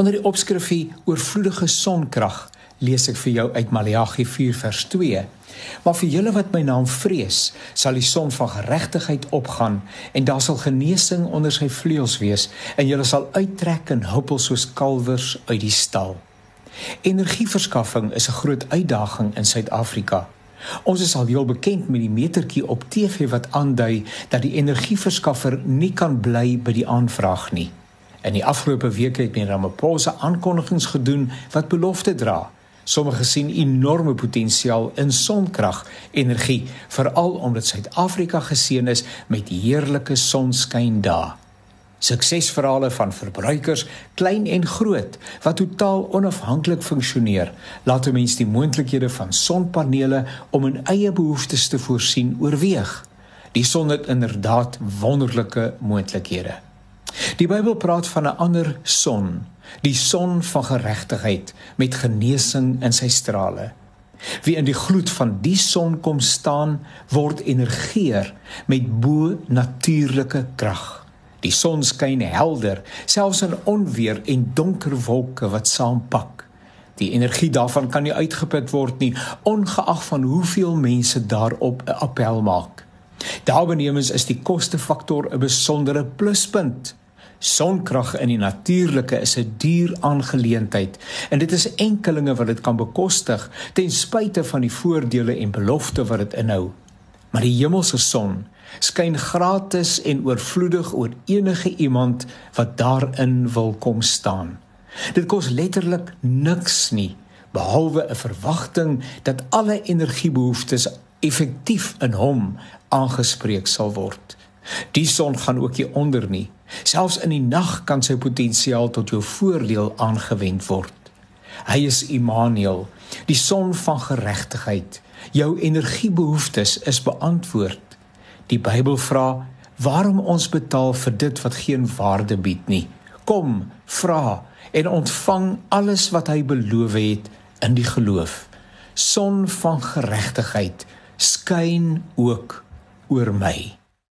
Onder die opskrifie oorvloedige sonkrag lees ek vir jou uit Maleagi 4 vers 2. Maar vir julle wat my naam vrees, sal die son van geregtigheid opgaan en daar sal genesing onder sy vleuels wees en julle sal uittrek en huppel soos kalwers uit die stal. Energieverskaffing is 'n groot uitdaging in Suid-Afrika. Ons is al heel bekend met die metertjie op TV wat aandui dat die energieverskaffer nie kan bly by die aanvraag nie. In die afgelope weke het meneer Ramaphosa aankondigings gedoen wat belofte dra. Sommige sien enorme potensiaal in sonkrag energie, veral omdat Suid-Afrika geseën is met heerlike sonskyn dae. Suksesverhale van verbruikers, klein en groot, wat totaal onafhanklik funksioneer, laat 'n mens die moontlikhede van sonpanele om in eie behoeftes te voorsien oorweeg. Die son het inderdaad wonderlike moontlikhede. Die Bybel praat van 'n ander son, die son van geregtigheid met genesing in sy strale. Wie in die gloed van die son kom staan, word energieer met bo natuurlike krag. Die son skyn helder, selfs in onweer en donker wolke wat saampak. Die energie daarvan kan nie uitgeput word nie, ongeag van hoeveel mense daarop 'n appel maak. Daarbenemens is die kostefaktor 'n besondere pluspunt. Sonkrag in die natuurlike is 'n duur aangeleentheid en dit is enkelinge wat dit kan bekostig ten spyte van die voordele en belofte wat dit inhou. Maar die hemelse son skyn gratis en oorvloedig oor enige iemand wat daarin wil kom staan. Dit kos letterlik niks nie behalwe 'n verwagting dat alle energiebehoeftes effektief in hom aangespreek sal word. Die son gaan ook nie onder nie. Selfs in die nag kan sy potensiaal tot jou voordeel aangewend word. Hy is Immanuel, die son van geregtigheid. Jou energiebehoeftes is beantwoord. Die Bybel vra waarom ons betaal vir dit wat geen waarde bied nie. Kom, vra en ontvang alles wat hy beloof het in die geloof. Son van geregtigheid skyn ook oor my.